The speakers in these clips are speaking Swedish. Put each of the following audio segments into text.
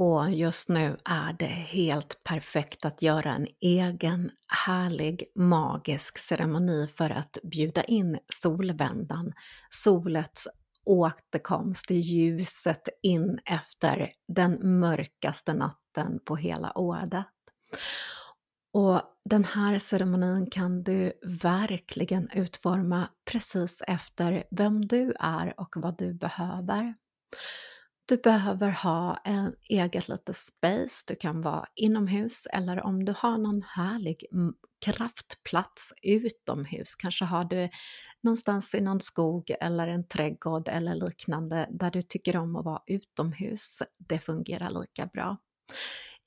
Och just nu är det helt perfekt att göra en egen härlig magisk ceremoni för att bjuda in solvändan, solets återkomst, ljuset in efter den mörkaste natten på hela året. Och den här ceremonin kan du verkligen utforma precis efter vem du är och vad du behöver. Du behöver ha en eget litet space, du kan vara inomhus eller om du har någon härlig kraftplats utomhus, kanske har du någonstans i någon skog eller en trädgård eller liknande där du tycker om att vara utomhus. Det fungerar lika bra.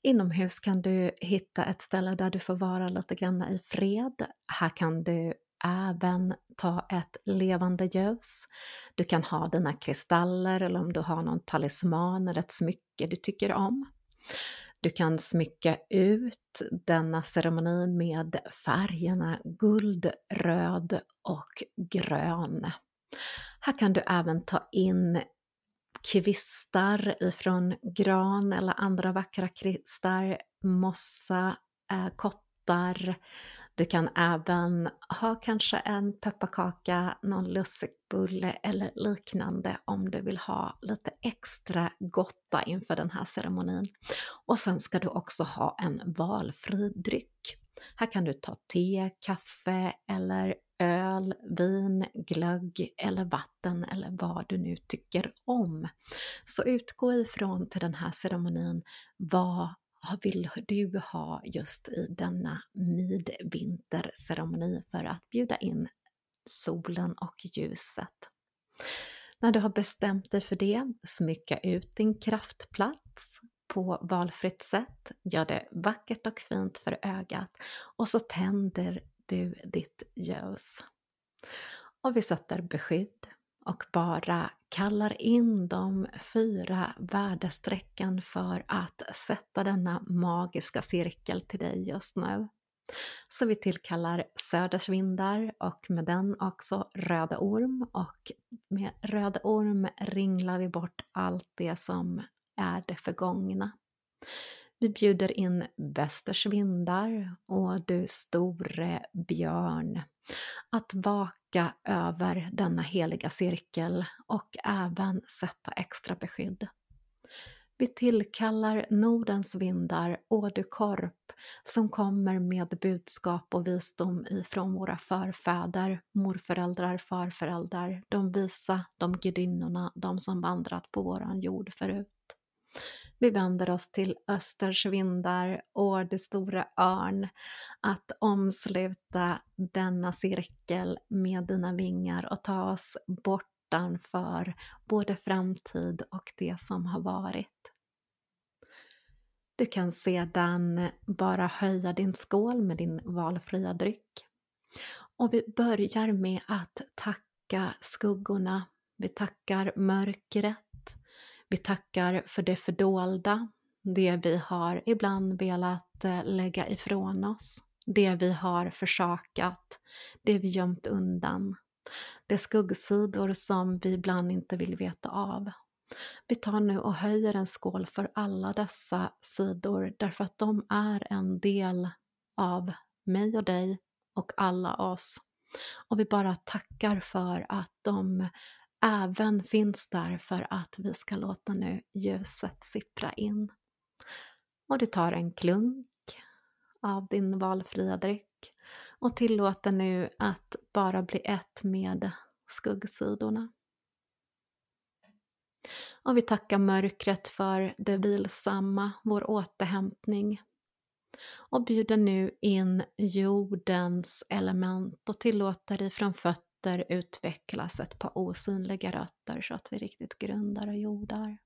Inomhus kan du hitta ett ställe där du får vara lite grann i fred. Här kan du även ta ett levande ljus. Du kan ha dina kristaller eller om du har någon talisman eller ett smycke du tycker om. Du kan smycka ut denna ceremoni med färgerna guld, röd och grön. Här kan du även ta in kvistar ifrån gran eller andra vackra kvistar, mossa, eh, kottar. Du kan även ha kanske en pepparkaka, någon lussekbulle eller liknande om du vill ha lite extra gotta inför den här ceremonin. Och sen ska du också ha en valfri dryck. Här kan du ta te, kaffe eller öl, vin, glögg eller vatten eller vad du nu tycker om. Så utgå ifrån till den här ceremonin vad vill du ha just i denna midvinterceremoni för att bjuda in solen och ljuset. När du har bestämt dig för det, smycka ut din kraftplats på valfritt sätt, gör det vackert och fint för ögat och så tänder du ditt ljus. Och vi sätter beskydd och bara kallar in de fyra värdestrecken för att sätta denna magiska cirkel till dig just nu. Så vi tillkallar södersvindar och med den också röda orm och med röda orm ringlar vi bort allt det som är det förgångna. Vi bjuder in västers vindar, och du store björn att vaka över denna heliga cirkel och även sätta extra beskydd. Vi tillkallar Nordens vindar, Ådukorp, som kommer med budskap och visdom ifrån våra förfäder, morföräldrar, farföräldrar, de visa, de gudinnorna, de som vandrat på våran jord förut. Vi vänder oss till östers vindar och det stora örn att omsluta denna cirkel med dina vingar och ta oss bortanför både framtid och det som har varit. Du kan sedan bara höja din skål med din valfria dryck. Och vi börjar med att tacka skuggorna. Vi tackar mörkret vi tackar för det fördolda, det vi har ibland velat eh, lägga ifrån oss, det vi har försakat, det vi gömt undan, de skuggsidor som vi ibland inte vill veta av. Vi tar nu och höjer en skål för alla dessa sidor därför att de är en del av mig och dig och alla oss. Och vi bara tackar för att de även finns där för att vi ska låta nu ljuset sippra in. Och du tar en klunk av din valfria dryck och tillåter nu att bara bli ett med skuggsidorna. Och vi tackar mörkret för det vilsamma, vår återhämtning och bjuder nu in jordens element och tillåter dig från fötterna rötter utvecklas ett par osynliga rötter så att vi riktigt grundar och jordar.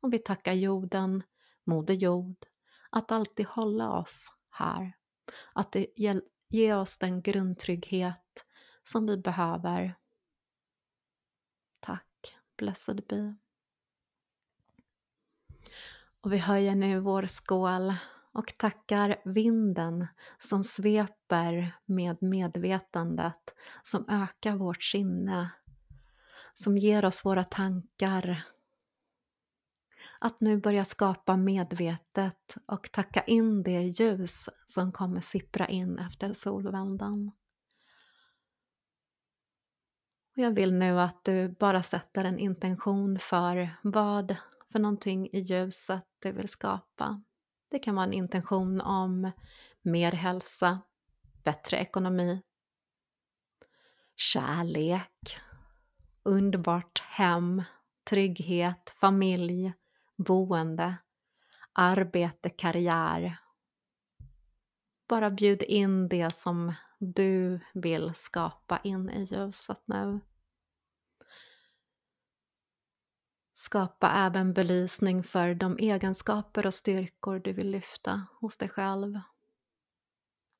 Och vi tackar jorden, Moder Jord, att alltid hålla oss här. Att det ge oss den grundtrygghet som vi behöver. Tack, blessed be. Och vi höjer nu vår skål och tackar vinden som sveper med medvetandet, som ökar vårt sinne, som ger oss våra tankar. Att nu börja skapa medvetet och tacka in det ljus som kommer sippra in efter solvändan. jag vill nu att du bara sätter en intention för vad för någonting i ljuset du vill skapa. Det kan vara en intention om mer hälsa, bättre ekonomi, kärlek, underbart hem, trygghet, familj, boende, arbete, karriär. Bara bjud in det som du vill skapa in i ljuset nu. Skapa även belysning för de egenskaper och styrkor du vill lyfta hos dig själv.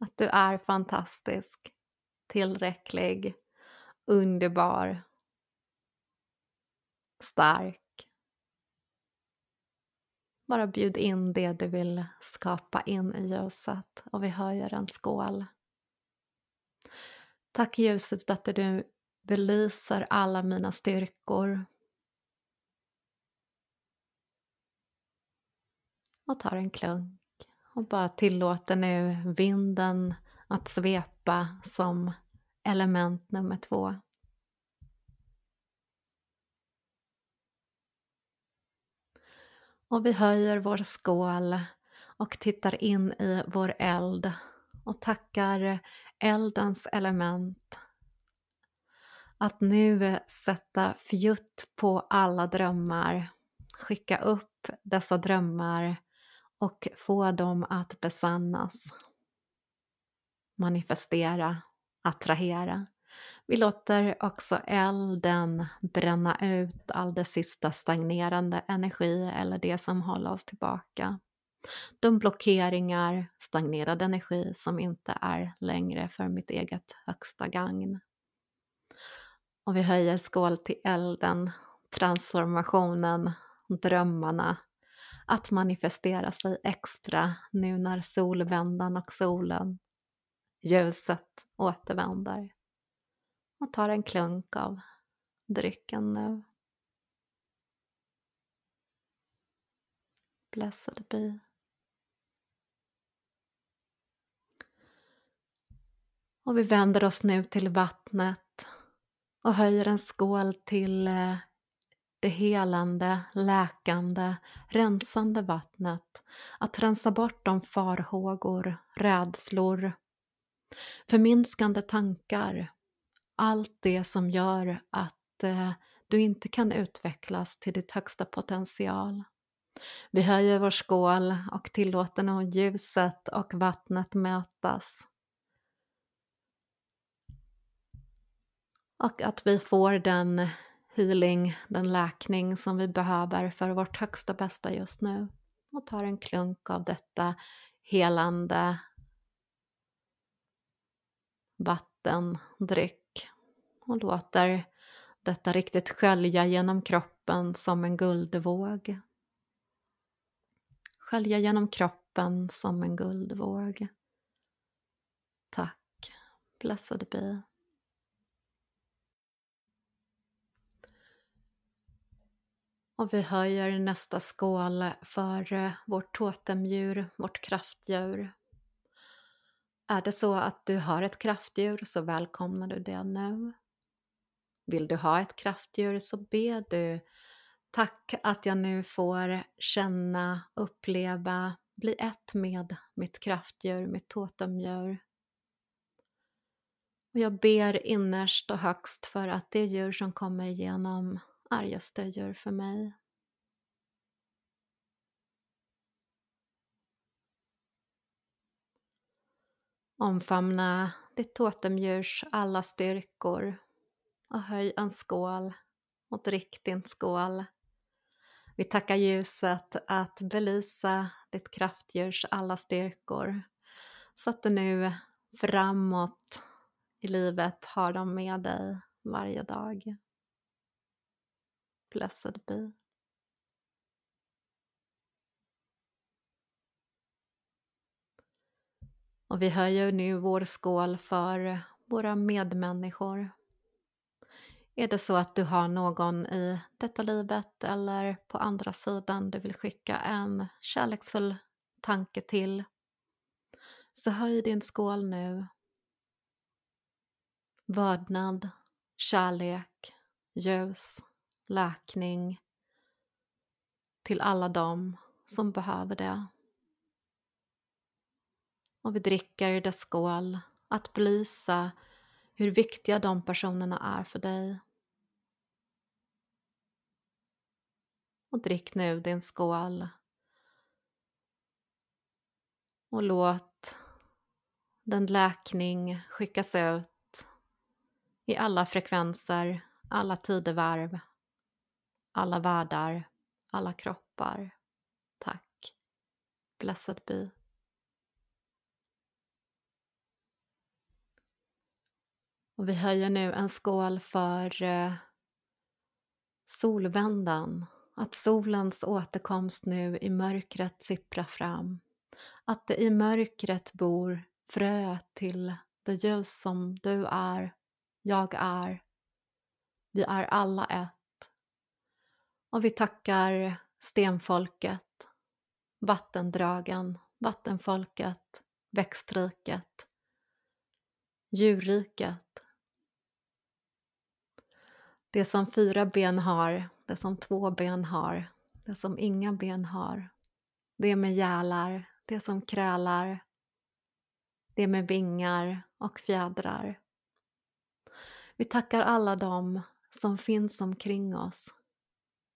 Att du är fantastisk, tillräcklig, underbar, stark. Bara bjud in det du vill skapa in i ljuset och vi höjer en skål. Tack ljuset att du belyser alla mina styrkor. Och tar en klunk och bara tillåter nu vinden att svepa som element nummer två. Och vi höjer vår skål och tittar in i vår eld och tackar eldens element att nu sätta fjutt på alla drömmar, skicka upp dessa drömmar och få dem att besannas. Manifestera, attrahera. Vi låter också elden bränna ut all det sista stagnerande energi eller det som håller oss tillbaka. De blockeringar, stagnerad energi som inte är längre för mitt eget högsta gagn. Och vi höjer skål till elden, transformationen, drömmarna, att manifestera sig extra nu när solvändan och solen, ljuset återvänder. Och tar en klunk av drycken nu. Blessed be. Och vi vänder oss nu till vattnet och höjer en skål till eh, det helande, läkande, rensande vattnet. Att rensa bort de farhågor, rädslor, förminskande tankar. Allt det som gör att eh, du inte kan utvecklas till ditt högsta potential. Vi höjer vår skål och tillåter nu ljuset och vattnet mötas. Och att vi får den healing, den läkning som vi behöver för vårt högsta bästa just nu. Och tar en klunk av detta helande vattendryck och låter detta riktigt skölja genom kroppen som en guldvåg. Skölja genom kroppen som en guldvåg. Tack. Blessed be. Och vi höjer nästa skål för vårt totemdjur, vårt kraftdjur. Är det så att du har ett kraftdjur så välkomnar du det nu. Vill du ha ett kraftdjur så be du Tack att jag nu får känna, uppleva, bli ett med mitt kraftdjur, mitt totemdjur. Och jag ber innerst och högst för att det djur som kommer igenom argaste gör för mig. Omfamna ditt totemdjurs alla styrkor och höj en skål och drick din skål. Vi tackar ljuset att belysa ditt kraftdjurs alla styrkor så att du nu framåt i livet har dem med dig varje dag. Blessed be. Och vi höjer nu vår skål för våra medmänniskor. Är det så att du har någon i detta livet eller på andra sidan du vill skicka en kärleksfull tanke till så höj din skål nu. Vördnad, kärlek, ljus, läkning till alla dem som behöver det. Och vi dricker i dess skål att belysa hur viktiga de personerna är för dig. Och drick nu din skål. Och låt den läkning skickas ut i alla frekvenser, alla tidevarv, alla världar, alla kroppar. Tack. Blessed be. Och vi höjer nu en skål för eh, solvändan, att solens återkomst nu i mörkret sipprar fram. Att det i mörkret bor frö till det ljus som du är, jag är. Vi är alla ett. Och vi tackar stenfolket, vattendragen, vattenfolket, växtriket, djurriket. Det som fyra ben har, det som två ben har, det som inga ben har. Det med gälar, det som krälar, det med vingar och fjädrar. Vi tackar alla dem som finns omkring oss.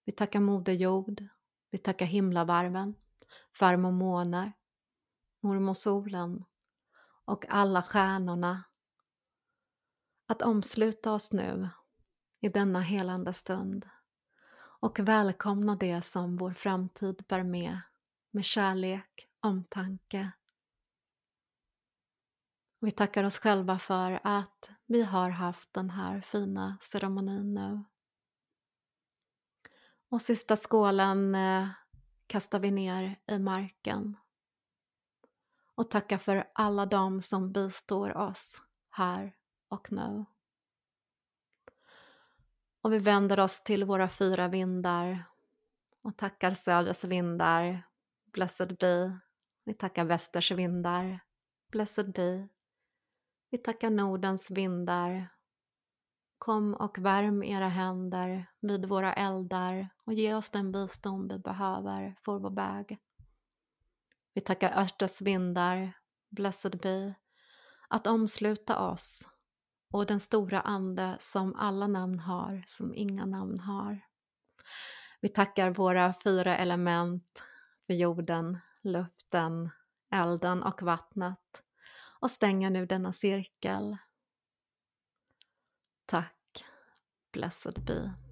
Vi tackar Moder Jord, vi tackar himlavarven, farmor månar, mormor solen och alla stjärnorna. Att omsluta oss nu i denna helande stund och välkomna det som vår framtid bär med, med kärlek, omtanke. Vi tackar oss själva för att vi har haft den här fina ceremonin nu. Och sista skålen eh, kastar vi ner i marken och tackar för alla dem som bistår oss här och nu. Och vi vänder oss till våra fyra vindar och tackar söders vindar, blessed be. Vi tackar västers vindar, blessed be. Vi tackar Nordens vindar. Kom och värm era händer vid våra eldar och ge oss den bistånd vi behöver för vår väg. Vi tackar Östers vindar, blessed be, att omsluta oss och den stora ande som alla namn har, som inga namn har. Vi tackar våra fyra element för jorden, luften, elden och vattnet och stänger nu denna cirkel. Tack, blessed be.